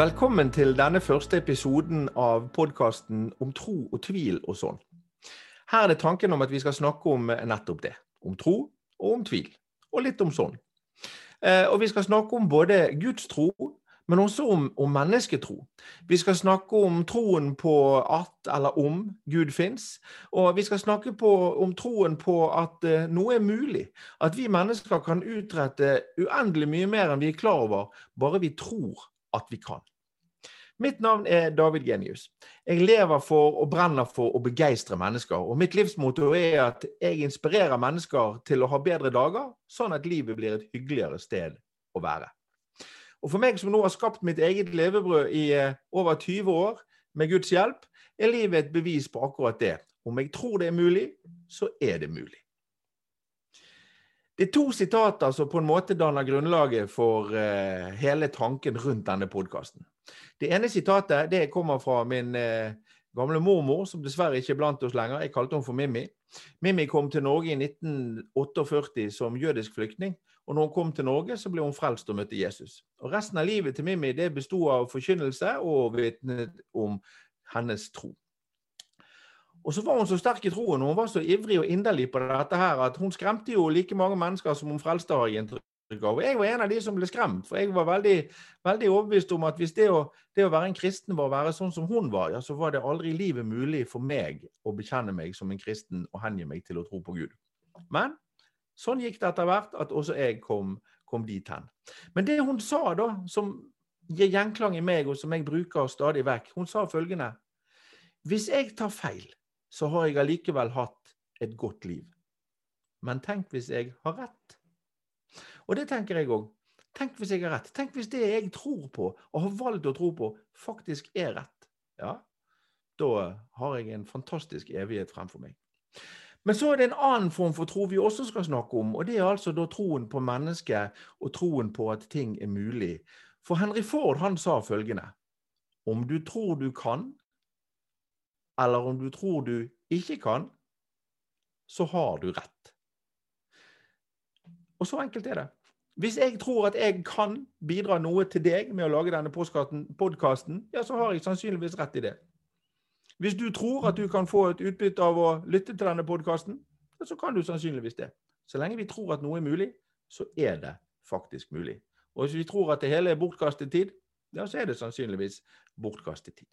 Velkommen til denne første episoden av podkasten om tro og tvil og sånn. Her er det tanken om at vi skal snakke om nettopp det. Om tro og om tvil. Og litt om sånn. Eh, og vi skal snakke om både Guds tro, men også om, om mennesketro. Vi skal snakke om troen på at eller om Gud fins. Og vi skal snakke på, om troen på at uh, noe er mulig. At vi mennesker kan utrette uendelig mye mer enn vi er klar over, bare vi tror at vi kan. Mitt navn er David Genius. Jeg lever for og brenner for å begeistre mennesker. Og mitt livsmotto er at jeg inspirerer mennesker til å ha bedre dager, sånn at livet blir et hyggeligere sted å være. Og for meg som nå har skapt mitt eget levebrød i eh, over 20 år, med Guds hjelp, er livet et bevis på akkurat det. Om jeg tror det er mulig, så er det mulig. Det er to sitater som på en måte danner grunnlaget for uh, hele tanken rundt denne podkasten. Det ene sitatet det kommer fra min uh, gamle mormor, som dessverre ikke er blant oss lenger. Jeg kalte henne for Mimmi. Mimmi kom til Norge i 1948 som jødisk flyktning. Og når hun kom til Norge, så ble hun frelst og møtte Jesus. Og Resten av livet til Mimmi det besto av forkynnelse og vitnet om hennes tro. Og så var hun så sterk i troen, og hun var så ivrig og inderlig på dette her, at hun skremte jo like mange mennesker som hun frelste, har jeg. Og jeg var en av de som ble skremt, for jeg var veldig, veldig overbevist om at hvis det å, det å, være en kristen var å være sånn som hun var, ja, så var det aldri i livet mulig for meg å bekjenne meg som en kristen og hengi meg til å tro på Gud. Men sånn gikk det etter hvert at også jeg kom, kom dit hen. Men det hun sa da, som gir gjenklang i meg, og som jeg bruker stadig vekk, hun sa følgende Hvis jeg tar feil, så har jeg allikevel hatt et godt liv. Men tenk hvis jeg har rett? Og det tenker jeg òg. Tenk hvis jeg har rett. Tenk hvis det jeg tror på, og har valgt å tro på, faktisk er rett. Ja, da har jeg en fantastisk evighet fremfor meg. Men så er det en annen form for tro vi også skal snakke om, og det er altså da troen på mennesket og troen på at ting er mulig. For Henry Ford han sa følgende Om du tror du kan, eller om du tror du ikke kan, så har du rett. Og så enkelt er det. Hvis jeg tror at jeg kan bidra noe til deg med å lage denne podkasten, ja, så har jeg sannsynligvis rett i det. Hvis du tror at du kan få et utbytte av å lytte til denne podkasten, ja, så kan du sannsynligvis det. Så lenge vi tror at noe er mulig, så er det faktisk mulig. Og hvis vi tror at det hele er bortkastet tid, ja, så er det sannsynligvis bortkastet tid.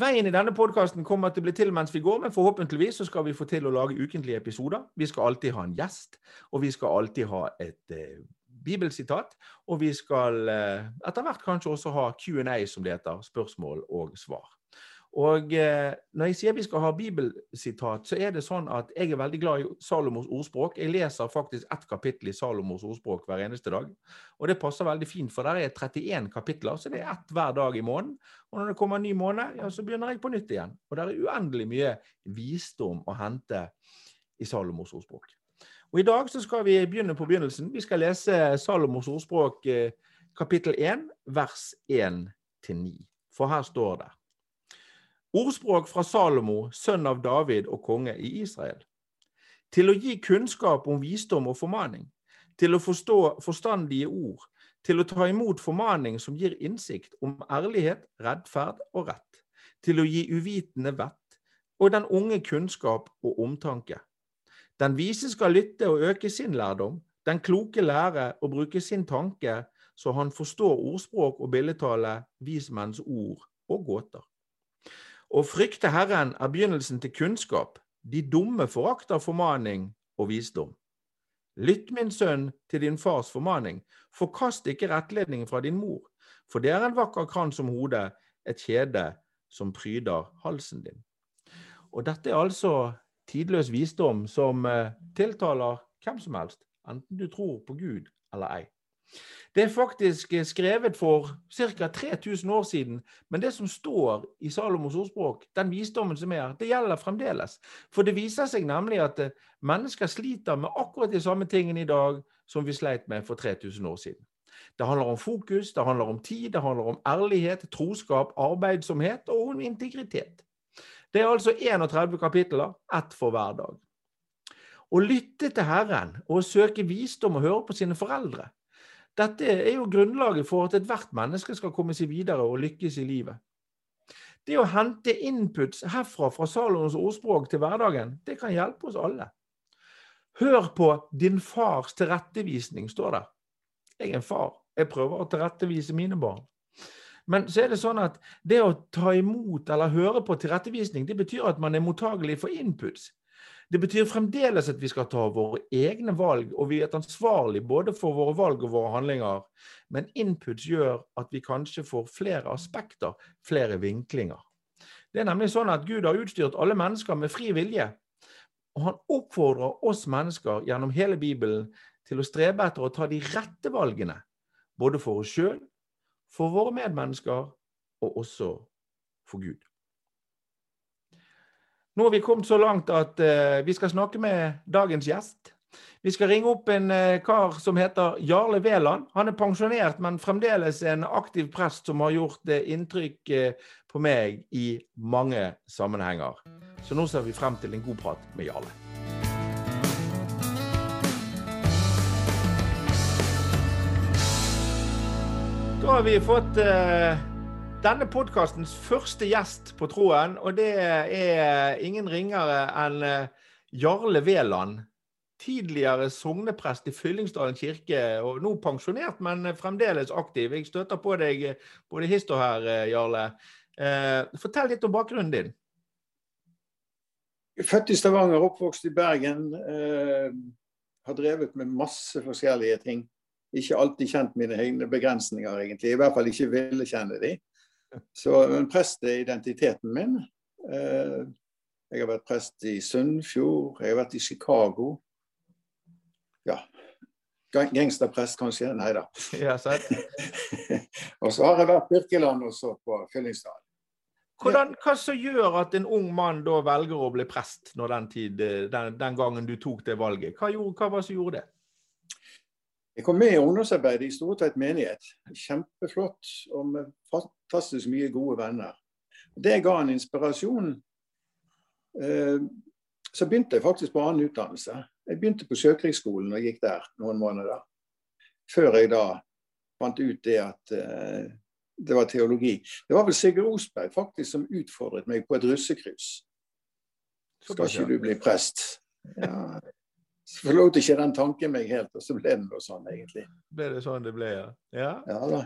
Veien i denne podkasten kommer til å bli til mens vi går, men forhåpentligvis så skal vi få til å lage ukentlige episoder. Vi skal alltid ha en gjest, og vi skal alltid ha et eh, bibelsitat. Og vi skal eh, etter hvert kanskje også ha Q&A, som det heter. Spørsmål og svar. Og eh, Når jeg sier vi skal ha bibelsitat, så er det sånn at jeg er veldig glad i Salomos ordspråk. Jeg leser faktisk ett kapittel i Salomos ordspråk hver eneste dag. Og det passer veldig fint, for der er 31 kapitler, så det er ett hver dag i måneden. Og når det kommer en ny måned, ja, så begynner jeg på nytt igjen. Og det er uendelig mye visdom å hente i Salomos ordspråk. Og I dag så skal vi begynne på begynnelsen. Vi skal lese Salomos ordspråk eh, kapittel 1, vers 1-9. For her står det Ordspråk fra Salomo, sønn av David og konge i Israel. Til å gi kunnskap om visdom og formaning. Til å forstå forstandige ord. Til å ta imot formaning som gir innsikt om ærlighet, rettferd og rett. Til å gi uvitende vett. Og den unge kunnskap og omtanke. Den vise skal lytte og øke sin lærdom. Den kloke lære å bruke sin tanke, så han forstår ordspråk og billedtale, vismenns ord og gåter. Å frykte Herren er begynnelsen til kunnskap. De dumme forakter formaning og visdom. Lytt, min sønn, til din fars formaning. Forkast ikke rettledningen fra din mor, for det er en vakker krans om hodet, et kjede som pryder halsen din. Og dette er altså tidløs visdom som eh, tiltaler hvem som helst, enten du tror på Gud eller ei. Det er faktisk eh, skrevet for ca. 3000 år siden, men det som står i Salomos ordspråk, den visdommen som er, det gjelder fremdeles. For det viser seg nemlig at eh, mennesker sliter med akkurat de samme tingene i dag som vi sleit med for 3000 år siden. Det handler om fokus, det handler om tid, det handler om ærlighet, troskap, arbeidsomhet og om integritet. Det er altså 31 kapitler, ett for hver dag. Å lytte til Herren og søke visdom og høre på sine foreldre, Dette er jo grunnlaget for at ethvert menneske skal komme seg videre og lykkes i livet. Det å hente inputs herfra fra Salomos ordspråk til hverdagen, det kan hjelpe oss alle. Hør på din fars tilrettevisning, står det. Jeg er en far. Jeg prøver å tilrettevise mine barn. Men så er det sånn at det å ta imot eller høre på tilrettevisning, det betyr at man er mottagelig for inputs. Det betyr fremdeles at vi skal ta våre egne valg, og vi er ansvarlig både for våre valg og våre handlinger. Men inputs gjør at vi kanskje får flere aspekter, flere vinklinger. Det er nemlig sånn at Gud har utstyrt alle mennesker med fri vilje. Og han oppfordrer oss mennesker gjennom hele Bibelen til å strebe etter å ta de rette valgene. Både for oss sjøl, for våre medmennesker og også for Gud. Nå har vi kommet så langt at uh, vi skal snakke med dagens gjest. Vi skal ringe opp en uh, kar som heter Jarle Veland. Han er pensjonert, men fremdeles en aktiv prest som har gjort uh, inntrykk på meg i mange sammenhenger. Så nå ser vi frem til en god prat med Jarle. Da har vi fått denne podkastens første gjest på tråden, og det er ingen ringere enn eh, Jarle Veland. Tidligere sogneprest i Fyllingsdalen kirke, og nå pensjonert, men fremdeles aktiv. Jeg støter på deg både hist og her, eh, Jarle. Eh, fortell litt om bakgrunnen din. Født i Stavanger, oppvokst i Bergen. Eh, har drevet med masse forskjellige ting. Ikke alltid kjent mine egne begrensninger, egentlig. I hvert fall ikke ville kjenne de. Så en prest er identiteten min. Eh, jeg har vært prest i Sunnfjord, jeg har vært i Chicago. Ja. Gangsterprest, kanskje? Nei da. Ja, og så har jeg vært Birkeland og så på Fyllingsdal. Hvordan, hva som gjør at en ung mann da velger å bli prest når den, tid, den, den gangen du tok det valget? Hva, gjorde, hva var det som gjorde det? Jeg kom med i ungdomsarbeidet i Stortveit menighet. Kjempeflott og med fantastisk mye gode venner. Det ga en inspirasjon. Eh, så begynte jeg faktisk på annen utdannelse. Jeg begynte på Sjøkrigsskolen og gikk der noen måneder. Før jeg da fant ut det at eh, det var teologi. Det var vel Sigurd Osberg faktisk som utfordret meg på et russekryss. Skal ikke du bli prest? Ja, forlot ikke den tanken meg helt, og så ble det noe sånn, egentlig. Ble det sånn det ble, ja? Ja, ja da.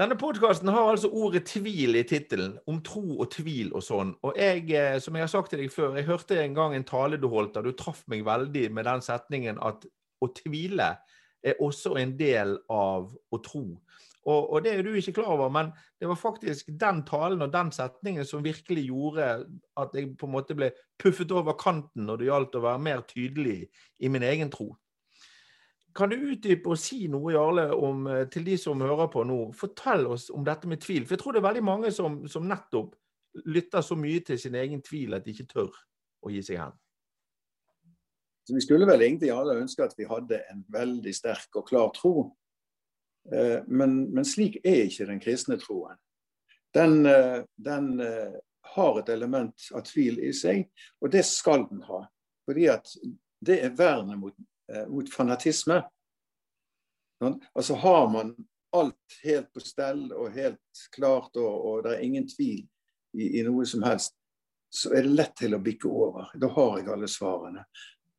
Denne podkasten har altså ordet 'tvil' i tittelen. Om tro og tvil og sånn. Og jeg, eh, som jeg har sagt til deg før, jeg hørte en gang en tale du holdt der du traff meg veldig med den setningen at å tvile er også en del av å tro. Og, og, det er du ikke klar over, men det var faktisk den talen og den setningen som virkelig gjorde at jeg på en måte ble puffet over kanten når det gjaldt å være mer tydelig i min egen tro. Kan du utdype og si noe, Jarle, om, eh, til de som hører på nå? Fortell oss om dette med tvil. For jeg tror det er veldig mange som, som nettopp lytter så mye til sin egen tvil at de ikke tør å gi seg hen. Så Vi skulle vel egentlig alle ønske at vi hadde en veldig sterk og klar tro men, men, slik er ikke den kristne troen. Den, eh, den, eh, har et element av tvil i seg, og det skal den ha. Fordi at det er vernet mot, mot fanatisme. Altså Har man alt helt på stell og helt klart, og, og det er ingen tvil i, i, noe som helst, så er det lett til å bikke over. Da har jeg alle svarene.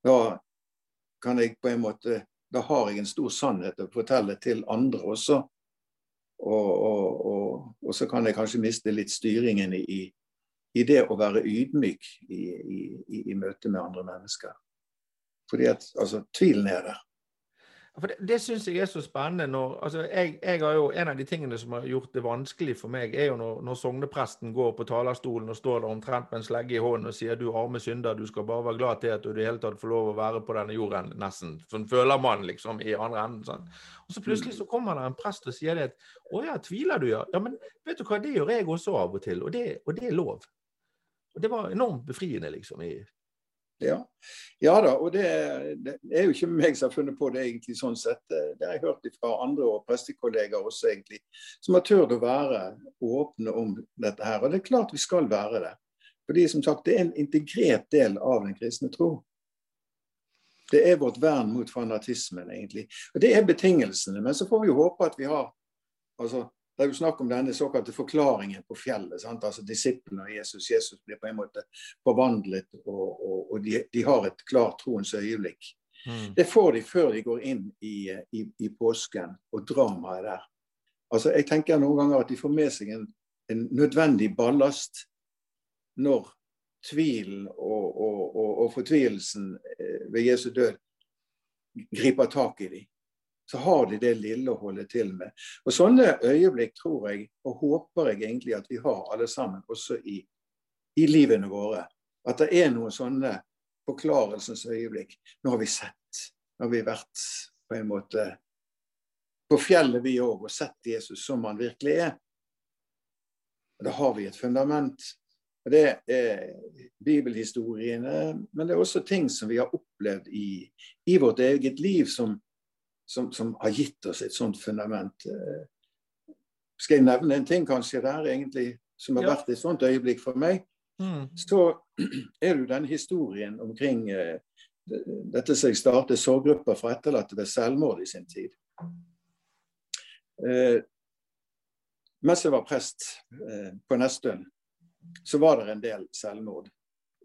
Da kan jeg på en måte da har jeg en stor sannhet å fortelle til andre også. Og, og, og, og så kan jeg kanskje miste litt styringen i, i det å være ydmyk i, i, i, møte med andre mennesker. Fordi at altså, tvilen er der. For Det, det syns jeg er så spennende. Når, altså jeg, jeg, har jo, En av de tingene som har gjort det vanskelig for meg, er jo når, når sognepresten går på talerstolen og står der omtrent med en slegge i hånden og sier du arme synder, du skal bare være glad til at du i det hele tatt får lov å være på denne jorden, nesten. Sånn føler man liksom i andre enden. Sånn. Og så plutselig så kommer det en prest og sier det at å ja, tviler du ja? Ja, men vet du hva, det gjør jeg også av og til, og det, og det er lov. Og det var enormt befriende, liksom. i ja. ja da, og det, det, er jo ikke meg som har funnet på det egentlig sånn sett. Det har jeg hørt fra andre og prestekollegaer også, egentlig, som har turt å være åpne om dette her. Og det er klart vi skal være det. Fordi som sagt, det er en integrert del av den kristne tro. Det er vårt vern mot fanatismen, egentlig. Og Det er betingelsene. Men så får vi jo håpe at vi har altså, Det er jo snakk om denne såkalte forklaringen på fjellet. Sant? altså Disiplene av Jesus. Jesus blir på en måte forvandlet, og, og, og de, de, har et klart troens øyeblikk. Mm. Det får de før de går inn i, i, i påsken og dramaet der. Altså, Jeg tenker noen ganger at de får med seg en, en nødvendig ballast når tvilen og, og, og, og, fortvilelsen eh, ved Jesu død griper tak i dem. Så har de det lille å holde til med. Og Sånne øyeblikk tror jeg, og håper jeg egentlig at vi har alle sammen, også i, i livene våre. At det er noen sånne forklarelsens øyeblikk. Nå har vi sett. Nå har vi vært på en måte på fjellet vi òg, og sett Jesus som han virkelig er. Og Da har vi et fundament Og det er bibelhistoriene, men det er også ting som vi har opplevd i, i vårt eget liv, som, som, som, har gitt oss et sånt fundament. Eh, skal jeg nevne en ting kanskje der, egentlig, som har ja. vært et sånt øyeblikk for meg? Mm. Så er det jo den historien omkring uh, dette som jeg startet sorggrupper for etterlatte ved selvmord i sin tid. Uh, mens jeg var prest uh, på Nestøen, så var det en del selvmord.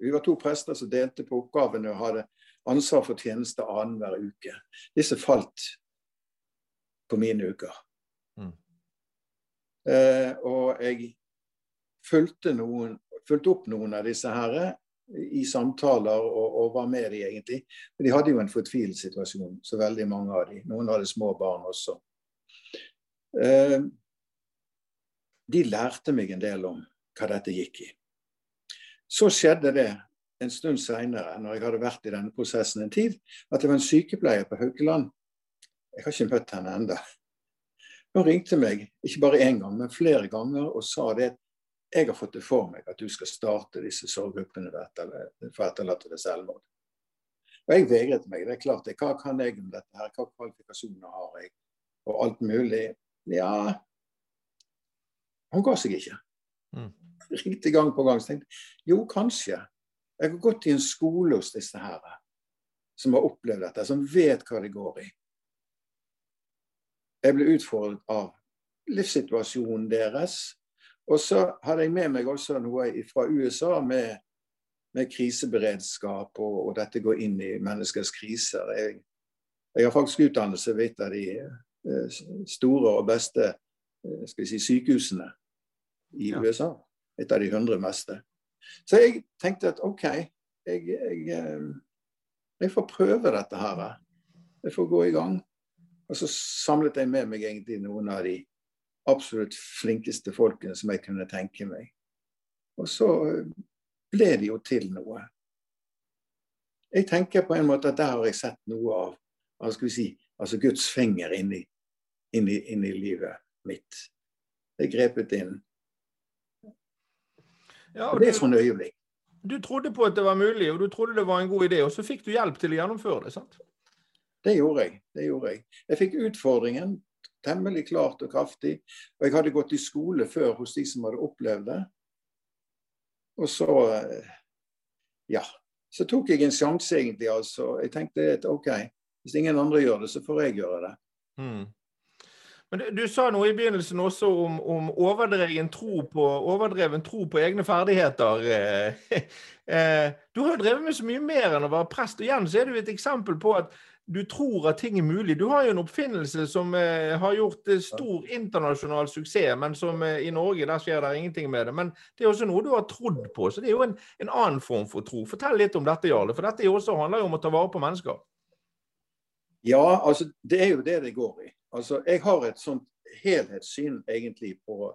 Vi var to prester som delte på oppgavene og hadde ansvar for tjeneste annenhver uke. Disse falt på mine uker. Mm. Eh, og jeg fulgte, noen, fulgte, opp noen av disse herre i samtaler og, og var med de egentlig. Men de hadde jo en fortvilet situasjon, så veldig mange av de. Noen hadde små barn også. Eh, de lærte meg en del om hva dette gikk i. Så skjedde det en stund seinere, når jeg hadde vært i denne prosessen en tid, at det var en sykepleier på Haukeland. Jeg har ikke møtt henne ennå. Hun ringte meg ikke bare én gang, men flere ganger og sa det jeg har fått det for meg at du skal starte disse sorggruppene for etterlatte ved selvmord. Og jeg vegret meg. Det er klart, Hva kan jeg om dette? her? Hva kvalifikasjoner har jeg? Og alt mulig. Ja Hun ga seg ikke. Mm ringte gang på gang. Så tenkte jo, kanskje. Jeg har gått i en skole hos disse her som har opplevd dette, som vet hva det går i. Jeg ble utfordret av livssituasjonen deres. Og så hadde jeg med meg også noe fra USA med, med kriseberedskap, og, og, dette går inn i menneskers kriser. Jeg, jeg har faktisk utdannelse ved et av de eh, store og beste eh, si, sykehusene i ja. USA et av de hundre meste. Så jeg tenkte at OK, jeg, jeg, eh, jeg, får prøve dette her. Jeg får gå i gang. Og så samlet jeg med meg egentlig noen av de absolutt flinkeste folkene som jeg kunne tenke meg. Og så eh, ble det jo til noe. Jeg tenker på en måte at der har jeg sett noe av hva skal vi si, altså Guds finger inni, inni, inni livet mitt. Det er grepet inn. Ja, og det er et øyeblikk. Du trodde på at det var mulig, og du trodde det var en god idé, og så fikk du hjelp til å gjennomføre det? sant? Det gjorde jeg. det gjorde Jeg Jeg fikk utfordringen temmelig klart og kraftig. Og jeg hadde gått i skole før hos de som hadde opplevd det. Og så ja. Så tok jeg en sjanse, egentlig. altså. Jeg tenkte at OK, hvis ingen andre gjør det, så får jeg gjøre det. Mm. Men du, du, sa noe i begynnelsen også om, om overdreven, tro på, overdreven tro på egne ferdigheter. Eh, du har jo drevet med så mye mer enn å være prest. Og igjen så er jo et eksempel på at du tror at ting er mulig. Du har jo en oppfinnelse som eh, har gjort eh, stor internasjonal suksess, men som eh, i Norge der skjer det ingenting med det. Men det er også noe du har trodd på, så det er jo en, en annen form for tro. Fortell litt om dette, Jarle, for dette også handler jo om å ta vare på mennesker. Ja, altså det er jo det det går i. Altså, jeg har et sånt helhetssyn egentlig på,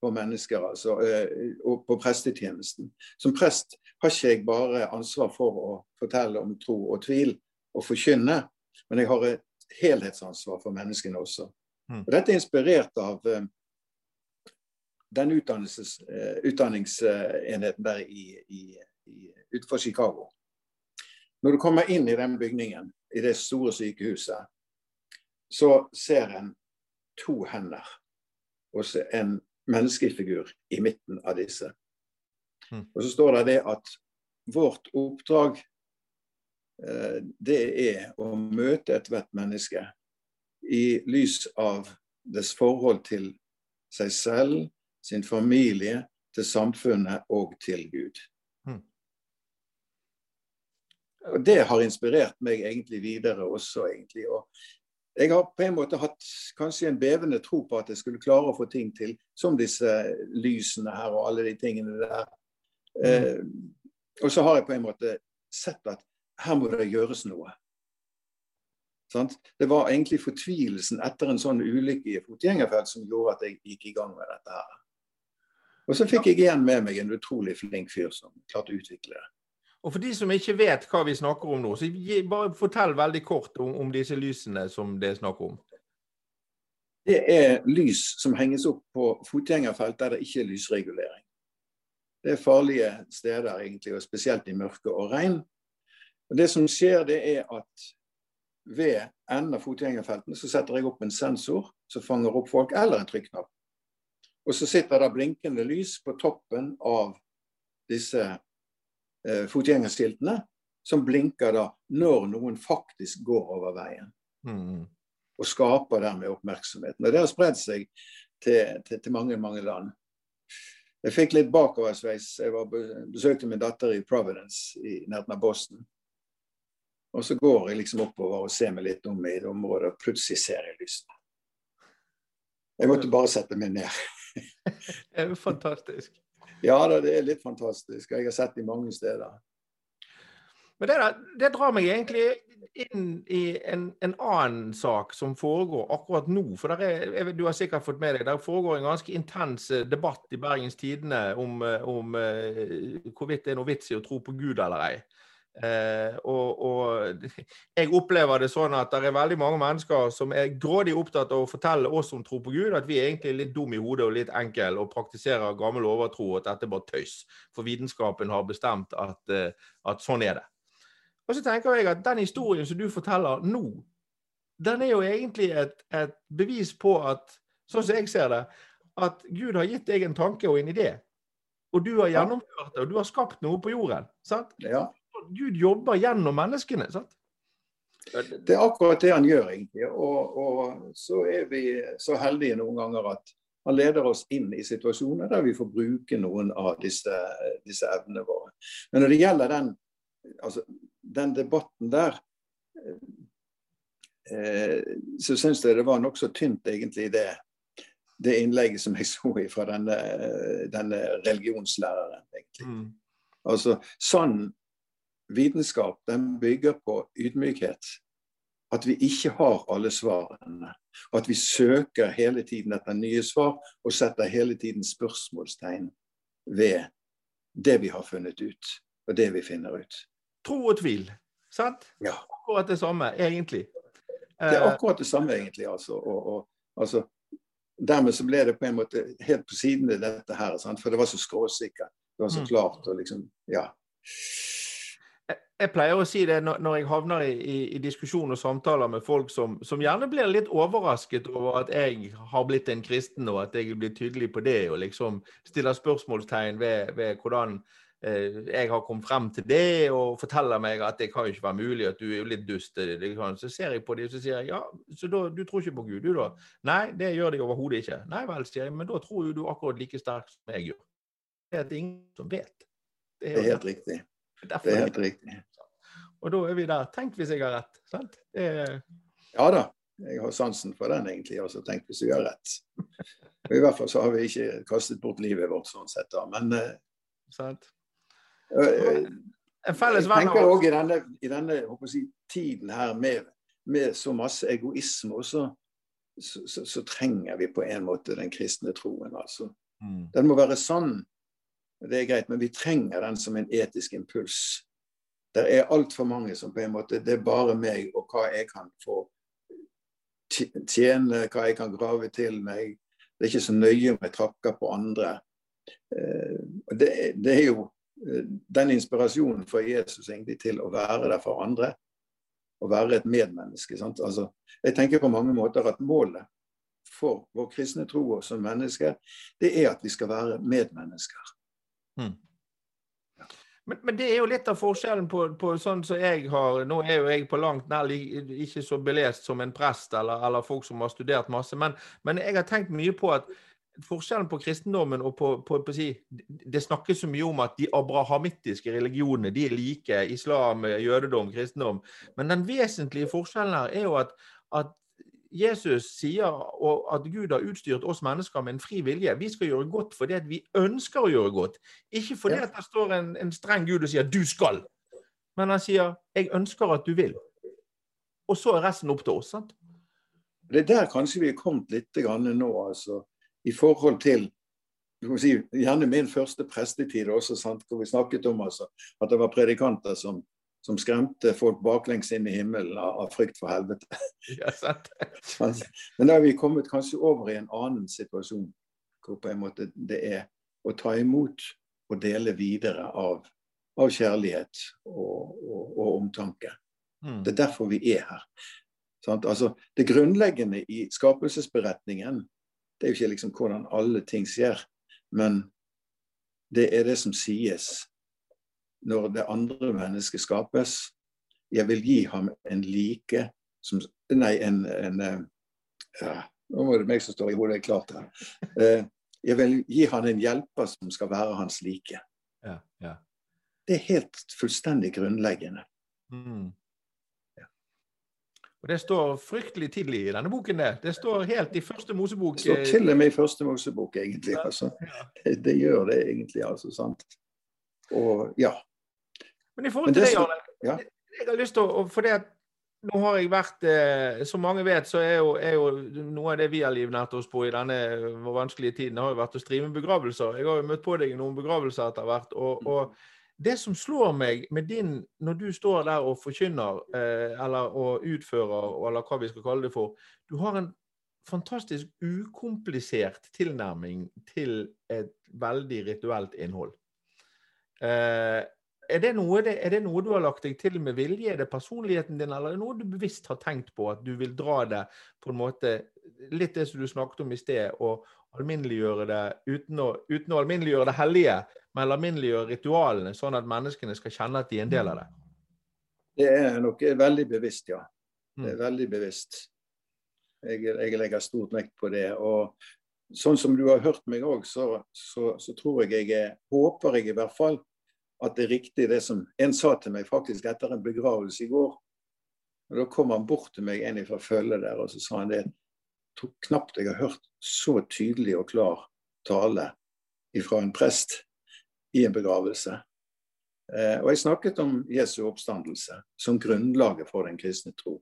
på mennesker, altså, eh, og på prestetjenesten. Som prest har ikke jeg bare ansvar for å fortelle om tro og tvil og forkynne, men jeg har et helhetsansvar for menneskene også. Mm. Og dette er inspirert av uh, den uh, utdanningsenheten der i, i, i, utenfor Chicago. Når du kommer inn i den bygningen, i det store sykehuset, så ser en to hender og en menneskefigur i midten av disse. Mm. Og så står det det at vårt oppdrag eh, det er å møte ethvert menneske i lys av dets forhold til seg selv, sin familie, til samfunnet og til Gud. Mm. Og Det har inspirert meg egentlig videre også. egentlig. Og jeg har på en måte hatt kanskje en bevende tro på at jeg skulle klare å få ting til, som disse lysene her og alle de tingene der. Eh, og så har jeg på en måte sett at her må det gjøres noe. Sant? Det var egentlig fortvilelsen etter en sånn ulykke i fotgjengerfelt som gjorde at jeg gikk i gang med dette her. Og så fikk jeg igjen med meg en utrolig flink fyr som klarte å utvikle det. Og for de som ikke vet hva vi snakker om nå, så bare fortell veldig kort om, om disse lysene som det er snakk om. Det er lys som henges opp på fotgjengerfelt der det ikke er lysregulering. Det er farlige steder, egentlig, og spesielt i mørke og regn. Og Det som skjer, det er at ved enden av fotgjengerfeltene så setter jeg opp en sensor som fanger opp folk, eller en trykknapp. Og så sitter det blinkende lys på toppen av disse eh, fotgjengerskiltene, som blinker da når noen faktisk går over veien. Mm. Og skaper dermed oppmerksomheten. Og det har spredd seg til, til, til, mange, mange land. Jeg fikk litt bakoversveis. Jeg var, besøkte min datter i Providence i nærheten av Boston. Og så går jeg liksom oppover og ser meg litt om i det området, og plutselig ser jeg lysene. Jeg måtte bare sette meg ned. det er jo fantastisk. Ja da, det er litt fantastisk. Jeg har sett det mange steder. Men det, det, drar meg egentlig inn i en, en, annen sak som foregår akkurat nå. For er, du har sikkert fått med deg, der foregår en ganske intens eh, debatt i Bergens Tidende om, eh, om uh, hvorvidt det er noe vits i å tro på Gud eller ei. Eh, og, og, jeg opplever det sånn at det er veldig mange mennesker som er grådig opptatt av å fortelle oss som tror på Gud, at vi er egentlig litt dumme i hodet og litt enkle og praktiserer gammel overtro, og at dette er bare tøys. For vitenskapen har bestemt at, eh, at, sånn er det. Og så tenker jeg at den historien som du forteller nå, den er jo egentlig et, et bevis på at, sånn som jeg ser det, at Gud har gitt deg en tanke og en idé. Og du har gjennomført det, og du har skapt noe på jorden. sant? Ja. Gud jobber gjennom menneskene. sant? Det er akkurat det han gjør, egentlig. Og, og, så er vi så heldige noen ganger at han leder oss inn i situasjoner der vi får bruke noen av disse, disse evnene våre. Men når det gjelder den, altså, den debatten der, eh, så syns jeg det var nokså tynt, egentlig, det, det innlegget som jeg så fra denne, denne religionslæreren. egentlig. Mm. Altså, Sånn vitenskap den bygger på ydmykhet. At vi ikke har alle svarene. Og at vi søker hele tiden etter nye svar og setter hele tiden spørsmålstegn ved det vi har funnet ut, og det vi finner ut. Tro og tvil, sant? Ja. Akkurat det samme, egentlig. Det er akkurat det samme, egentlig. altså. Og, og, altså dermed så ble det på en måte helt på siden av dette her, sant? for det var så skråsikkert. Det var så mm. klart og liksom Ja jeg pleier å si det når, jeg havner i, i, i diskusjon og samtaler med folk som, som, gjerne blir litt overrasket over at jeg har blitt en kristen, og at jeg blir tydelig på det, og liksom stiller spørsmålstegn ved, ved hvordan eh, jeg har kommet frem til det, og forteller meg at det kan jo ikke være mulig, at du er jo litt dust. Liksom. Så ser jeg på dem og så sier jeg, ja, så da, du tror ikke på Gud, du da? Nei, det gjør de overhodet ikke. Nei vel, sier jeg, men da tror jo du akkurat like sterk som jeg gjør. Det er det ingen som vet. Det er, det er helt riktig. Det er helt riktig. Og da er vi der. Tenk hvis jeg har rett. sant? Er... Ja da. Jeg har sansen for den, egentlig. Altså, Tenk hvis jeg har rett. Og I hvert fall så har vi ikke kastet bort livet vårt sånn sett. da, Men uh, sant. Uh, en felles venn Jeg tenker òg i denne, i denne jeg, tiden her med, med, så masse egoisme, så, så, så, så, trenger vi på en måte den kristne troen. altså. Mm. Den må være sann, det er greit, men vi trenger den som en etisk impuls det er altfor mange som på en måte Det er bare meg og hva jeg kan få tjene, hva jeg kan grave til meg. Det er ikke så nøye om jeg trakker på andre. Eh, det, det er jo eh, den inspirasjonen for Jesus egentlig til å være der for andre. Å være et medmenneske. Altså, jeg tenker på mange måter at målet for vår kristne tro som mennesker, det er at vi skal være medmennesker. Mm. Men, men, det er jo litt av forskjellen på, på, sånn som jeg har Nå er jo jeg på langt nær ikke så belest som en prest eller, eller folk som har studert masse, men, men, jeg har tenkt mye på at forskjellen på kristendommen og på, på, på si, Det snakkes så mye om at de abrahamittiske religionene de er like. Islam, jødedom, kristendom. Men den vesentlige forskjellen her er jo at, at Jesus sier at Gud har utstyrt oss mennesker med en fri vilje. Vi skal gjøre godt fordi vi ønsker å gjøre godt. Ikke fordi ja. det står en, en, streng Gud og sier 'du skal'. Men han sier 'jeg ønsker at du vil'. Og så er resten opp til oss. sant? Det er der kanskje vi er kommet litt nå, altså. I forhold til si, gjerne min første prestetid også, sant, hvor vi snakket om altså, at det var predikanter som som skremte folk baklengs inn i himmelen av, av frykt for helvete. Men da er vi kommet kanskje over i en annen situasjon, hvor på en måte det er å ta imot og dele videre av, av kjærlighet og, og, og omtanke. Mm. Det er derfor vi er her. Altså, det grunnleggende i skapelsesberetningen det er jo ikke liksom hvordan alle ting skjer, men det er det som sies når det andre mennesket skapes. Jeg vil gi ham en like som Nei, en, en eh, ja, Nå må det meg som står i hodet klart her. Eh, jeg vil gi ham en hjelper som skal være hans like. Ja, ja. Det er helt fullstendig grunnleggende. Mm. Og Det står fryktelig tidlig i denne boken. Det Det står helt i første Mosebok. Det står til og med i første Mosebok, egentlig. Altså. Det, det, gjør det egentlig, altså. sant? Og ja. Men i forhold til det, Jarle, ja. jeg har lyst til å For det at nå har jeg vært eh, Som mange vet, så er jo, er jo, noe av det vi har livnært oss på i denne vanskelige tiden, har jo vært å streame begravelser. Jeg har jo møtt på deg i noen begravelser etter hvert. og, og det som slår meg med din, når du står der og forkynner, eh, eller og utfører, eller hva vi skal kalle det for Du har en fantastisk ukomplisert tilnærming til et veldig rituelt innhold. Eh, er det, noe, er det, noe, du har lagt deg til med vilje? Er det personligheten din, eller er det noe du bevisst har tenkt på at du vil dra det på en måte Litt det som du snakket om i sted, og alminneliggjøre det uten å, uten å alminneliggjøre det hellige, men alminneliggjøre ritualene, sånn at menneskene skal kjenne at de er en del av det? Det er nok veldig bevisst, ja. Det er mm. veldig bevisst. Jeg, jeg legger stort vekt på det. og Sånn som du har hørt meg òg, så, så, så, tror jeg jeg håper jeg i hvert fall at det er riktig det som en sa til meg faktisk etter en begravelse i går. Og Da kom han bort til meg en fra følget der, og så sa han det. Jeg knapt jeg har hørt så tydelig og klar tale fra en prest i en begravelse. Eh, og jeg snakket om Jesu oppstandelse som grunnlaget for den kristne tro.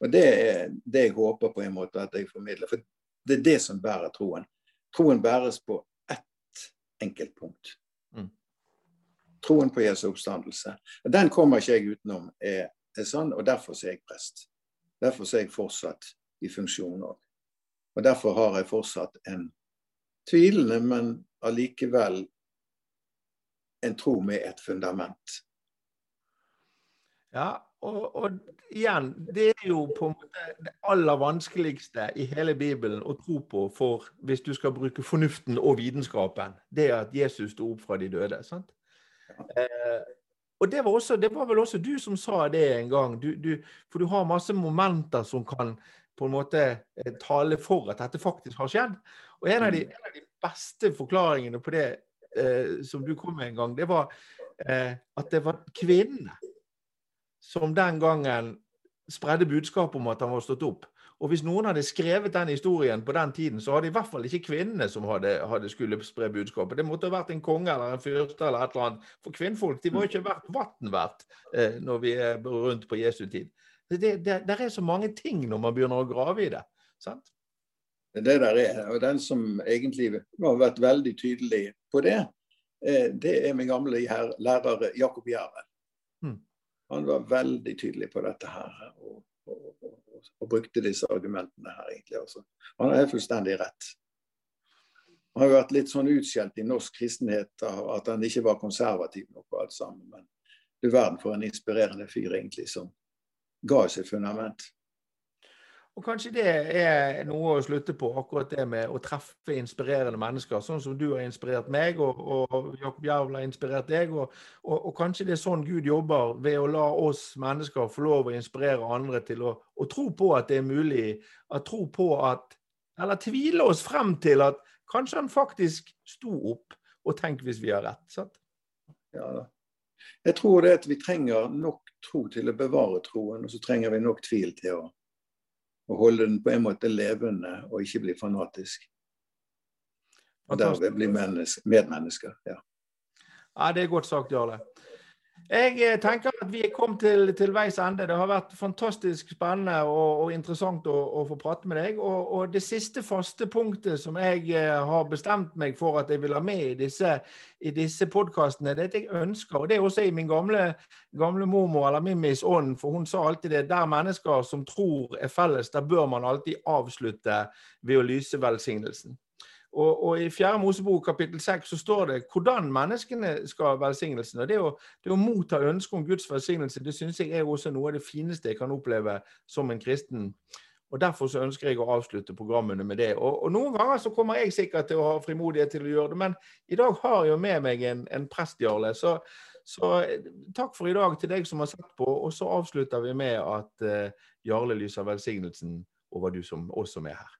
Og det er det jeg håper på en måte at jeg formidler. For det er det som bærer troen. Troen bæres på ett enkelt punkt troen på Jesu oppstandelse. Den kommer ikke jeg utenom, er, er sånn, og derfor er jeg prest. Derfor er jeg fortsatt i funksjon òg. Og derfor har jeg fortsatt en tvilende, men allikevel en tro med et fundament. Ja, og, og, igjen, det er jo på en måte det aller vanskeligste i hele Bibelen å tro på for hvis du skal bruke fornuften og vitenskapen. Det er at Jesus sto opp fra de døde. sant? Eh, og det var, også, det var, vel også du som sa det en gang. Du, du, for du har masse momenter som kan på en måte eh, tale for at dette faktisk har skjedd. Og en av de, mm. en av de beste forklaringene på det eh, som du kom med en gang, det var eh, at det var kvinnene som den gangen spredde budskapet om at han var stått opp. Og hvis noen hadde skrevet den historien på den tiden, så hadde i hvert fall ikke kvinnene som hadde, hadde skulle spre budskapet. Det måtte ha vært en konge eller en fyrste eller et eller annet. For kvinnfolk de var ikke verdt vann verdt eh, når vi er rundt på Jesu tid. Det, det, det, er så mange ting når man begynner å grave i det. sant? Det der er, og Den som egentlig har vært veldig tydelig på det, eh, det er min gamle lærer Jakob Jerven. Hmm. Han var veldig tydelig på dette her. og, og, og og brukte disse argumentene her, egentlig. Altså. Han har fullstendig rett. Han har jo vært litt sånn utskjelt i norsk kristenhet av at han ikke var konservativ nok på alt sammen. Men du verden for en inspirerende fyr, egentlig, som ga et fundament. Og kanskje det er noe å slutte på, akkurat det med å treffe inspirerende mennesker. Sånn som du har inspirert meg, og, og Jakob Jervel har inspirert deg. Og, og, og, kanskje det er sånn Gud jobber, ved å la oss mennesker få lov å inspirere andre til å, å tro på at det er mulig. At tro på at Eller tvile oss frem til at kanskje han faktisk sto opp. Og tenk hvis vi har rett. sant? Ja da. Jeg tror det at vi trenger nok tro til å bevare troen, og så trenger vi nok tvil til å, å holde den på en måte levende og ikke bli fanatisk. Og derved bli medmennesker. Ja. ja, det er godt sagt, Jarle. Jeg eh, tenker at vi er kommet til, til, veis ende. Det har vært fantastisk spennende og, og interessant å, å, få prate med deg. Og, og, det siste faste punktet som jeg eh, har bestemt meg for at jeg vil ha med i disse, i disse podkastene, det er at jeg ønsker, og det er også i min gamle, gamle mormor eller Mimmis ånd, for hun sa alltid det, der mennesker som tror er felles, der bør man alltid avslutte ved å lyse velsignelsen. Og, og, I fjerde Mosebok kapittel 6 så står det hvordan menneskene skal ha velsignelsen. og Det å, det å motta ønske om Guds velsignelse det synes jeg er også noe av det fineste jeg kan oppleve som en kristen. Og Derfor så ønsker jeg å avslutte programmene med det. Og, og Noen ganger så kommer jeg sikkert til å ha frimodighet til å gjøre det, men i dag har jeg jo med meg en, en prest, Jarle. Så, så, takk for i dag til deg som har sett på. Og så avslutter vi med at uh, Jarle lyser velsignelsen over du som også er her.